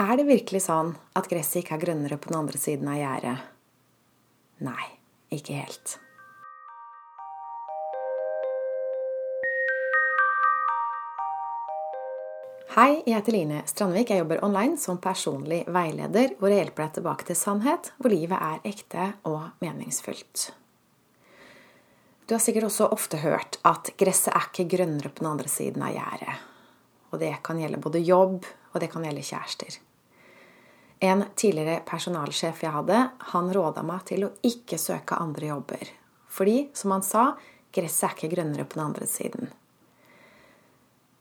Er det virkelig sånn at gresset ikke er grønnere på den andre siden av gjerdet? Nei, ikke helt. Hei, jeg heter Line Strandvik. Jeg jobber online som personlig veileder, hvor jeg hjelper deg tilbake til sannhet, hvor livet er ekte og meningsfullt. Du har sikkert også ofte hørt at gresset er ikke grønnere på den andre siden av gjerdet. Og det kan gjelde både jobb, og det kan gjelde kjærester. En tidligere personalsjef jeg hadde, han råda meg til å ikke søke andre jobber. Fordi, som han sa, gresset er ikke grønnere på den andre siden.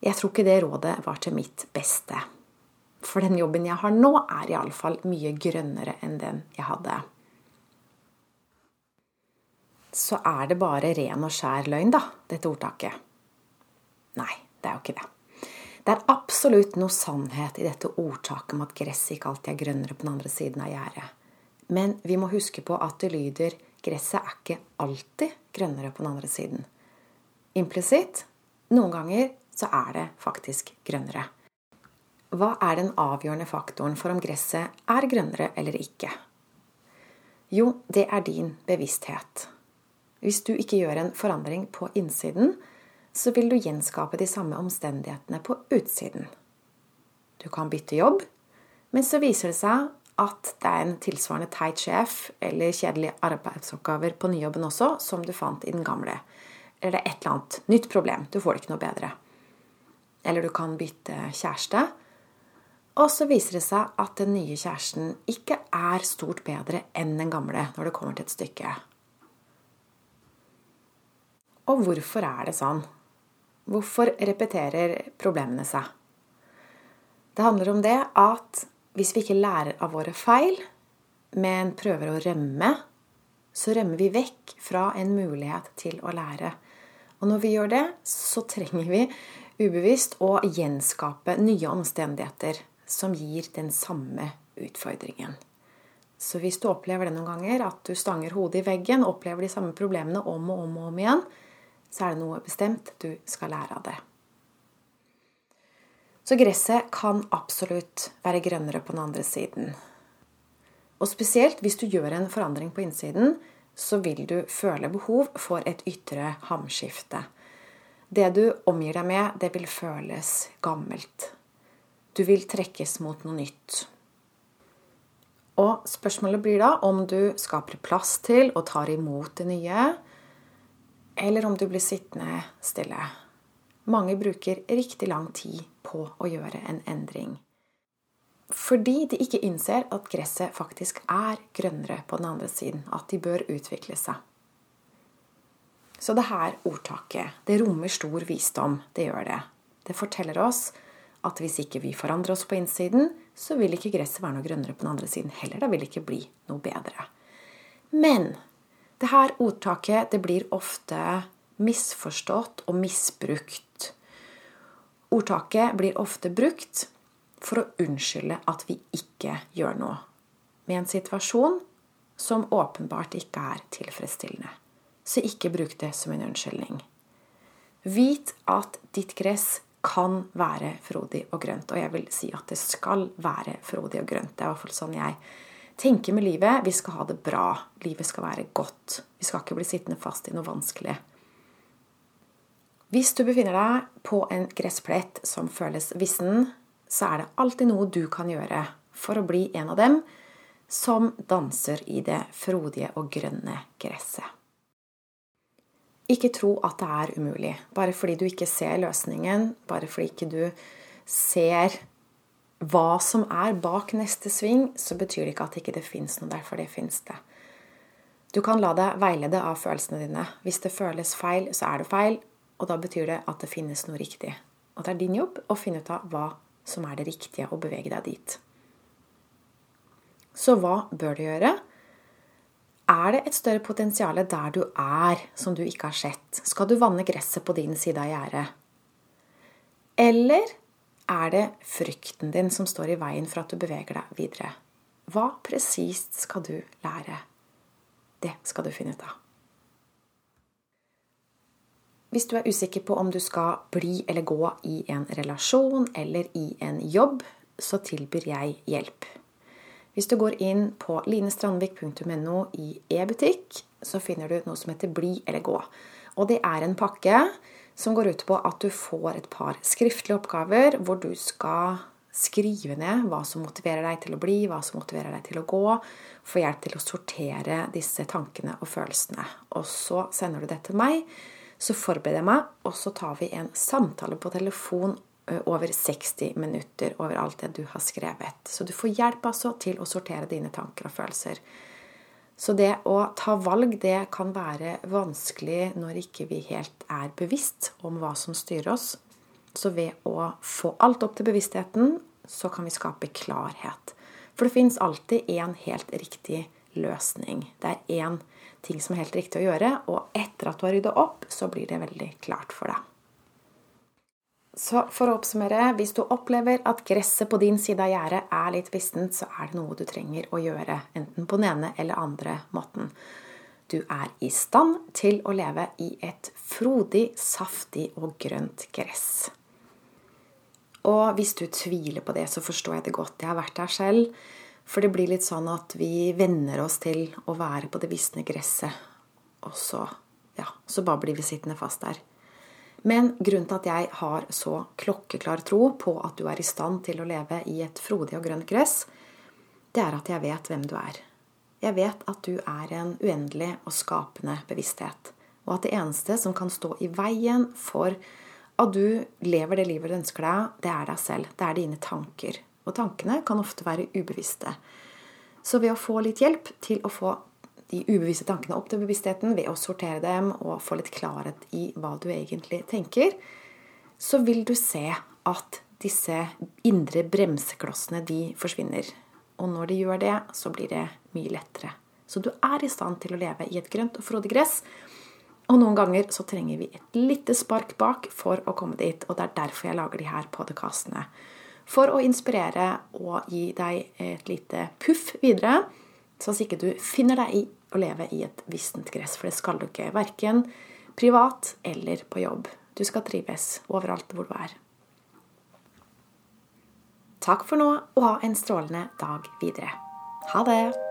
Jeg tror ikke det rådet var til mitt beste. For den jobben jeg har nå, er iallfall mye grønnere enn den jeg hadde. Så er det bare ren og skjær løgn, da, dette ordtaket? Nei, det er jo ikke det. Det er absolutt noe sannhet i dette ordtaket om at gresset ikke alltid er grønnere på den andre siden av gjerdet. Men vi må huske på at det lyder gresset er ikke alltid grønnere på den andre siden. Implisitt noen ganger så er det faktisk grønnere. Hva er den avgjørende faktoren for om gresset er grønnere eller ikke? Jo, det er din bevissthet. Hvis du ikke gjør en forandring på innsiden, så vil du gjenskape de samme omstendighetene på utsiden. Du kan bytte jobb, men så viser det seg at det er en tilsvarende teit sjef eller kjedelige arbeidsoppgaver på nyjobben også, som du fant i den gamle. Eller det er et eller annet nytt problem. Du får det ikke noe bedre. Eller du kan bytte kjæreste. Og så viser det seg at den nye kjæresten ikke er stort bedre enn den gamle når det kommer til et stykke. Og hvorfor er det sånn? Hvorfor repeterer problemene seg? Det handler om det at hvis vi ikke lærer av våre feil, men prøver å rømme, så rømmer vi vekk fra en mulighet til å lære. Og når vi gjør det, så trenger vi ubevisst å gjenskape nye omstendigheter som gir den samme utfordringen. Så hvis du opplever det noen ganger, at du stanger hodet i veggen, opplever de samme problemene om og om og om igjen, så er det noe bestemt du skal lære av det. Så gresset kan absolutt være grønnere på den andre siden. Og spesielt hvis du gjør en forandring på innsiden, så vil du føle behov for et ytre hamskifte. Det du omgir deg med, det vil føles gammelt. Du vil trekkes mot noe nytt. Og spørsmålet blir da om du skaper plass til og tar imot det nye, eller om du blir sittende stille. Mange bruker riktig lang tid på å gjøre en endring. Fordi de ikke innser at gresset faktisk er grønnere på den andre siden. At de bør utvikle seg. Så det her ordtaket, det rommer stor visdom. Det gjør det. Det forteller oss at hvis ikke vi forandrer oss på innsiden, så vil ikke gresset være noe grønnere på den andre siden heller. Da vil det ikke bli noe bedre. Men det her ordtaket det blir ofte misforstått og misbrukt. Ordtaket blir ofte brukt for å unnskylde at vi ikke gjør noe med en situasjon som åpenbart ikke er tilfredsstillende. Så ikke bruk det som en unnskyldning. Vit at ditt gress kan være frodig og grønt. Og jeg vil si at det skal være frodig og grønt. Det er i hvert fall sånn jeg tenke med livet. Vi skal ha det bra. Livet skal være godt. Vi skal ikke bli sittende fast i noe vanskelig. Hvis du befinner deg på en gressplett som føles vissen, så er det alltid noe du kan gjøre for å bli en av dem som danser i det frodige og grønne gresset. Ikke tro at det er umulig. Bare fordi du ikke ser løsningen, bare fordi ikke du ser hva som er bak neste sving, så betyr det ikke at det ikke fins noe der, for det fins det. Du kan la deg veilede av følelsene dine. Hvis det føles feil, så er det feil, og da betyr det at det finnes noe riktig. Og det er din jobb å finne ut av hva som er det riktige, og bevege deg dit. Så hva bør du gjøre? Er det et større potensial der du er, som du ikke har sett? Skal du vanne gresset på din side av gjerdet? Eller er det frykten din som står i veien for at du beveger deg videre? Hva presist skal du lære? Det skal du finne ut av. Hvis du er usikker på om du skal bli eller gå i en relasjon eller i en jobb, så tilbyr jeg hjelp. Hvis du går inn på linestrandvik.no i e-butikk, så finner du noe som heter Bli eller gå. Og det er en pakke som går ut på at du får et par skriftlige oppgaver hvor du skal skrive ned hva som motiverer deg til å bli, hva som motiverer deg til å gå. Få hjelp til å sortere disse tankene og følelsene. Og så sender du det til meg. Så forbereder jeg meg, og så tar vi en samtale på telefon over 60 minutter over alt det du har skrevet. Så du får hjelp altså til å sortere dine tanker og følelser. Så det å ta valg, det kan være vanskelig når ikke vi helt er bevisst om hva som styrer oss. Så ved å få alt opp til bevisstheten, så kan vi skape klarhet. For det fins alltid én helt riktig løsning. Det er én ting som er helt riktig å gjøre, og etter at du har rydda opp, så blir det veldig klart for deg. Så for å oppsummere, hvis du opplever at gresset på din side av gjerdet er litt vistent, så er det noe du trenger å gjøre, enten på den ene eller andre måten. Du er i stand til å leve i et frodig, saftig og grønt gress. Og hvis du tviler på det, så forstår jeg det godt. Jeg har vært der selv. For det blir litt sånn at vi venner oss til å være på det visne gresset, og så, ja, så bare blir vi sittende fast der. Men grunnen til at jeg har så klokkeklar tro på at du er i stand til å leve i et frodig og grønt gress, det er at jeg vet hvem du er. Jeg vet at du er en uendelig og skapende bevissthet. Og at det eneste som kan stå i veien for at du lever det livet du ønsker deg, det er deg selv. Det er dine tanker. Og tankene kan ofte være ubevisste. Så ved å få litt hjelp til å få de ubevisste tankene opp til bevisstheten ved å sortere dem og få litt klarhet i hva du egentlig tenker, så vil du se at disse indre bremseklossene de forsvinner. Og når de gjør det, så blir det mye lettere. Så du er i stand til å leve i et grønt og frodig gress. Og noen ganger så trenger vi et lite spark bak for å komme dit. Og det er derfor jeg lager de her podkastene. For å inspirere og gi deg et lite puff videre, sånn at ikke du finner deg i å leve i et vistent gress, for det skal du ikke. Verken privat eller på jobb. Du skal trives overalt hvor du er. Takk for nå, og ha en strålende dag videre. Ha det!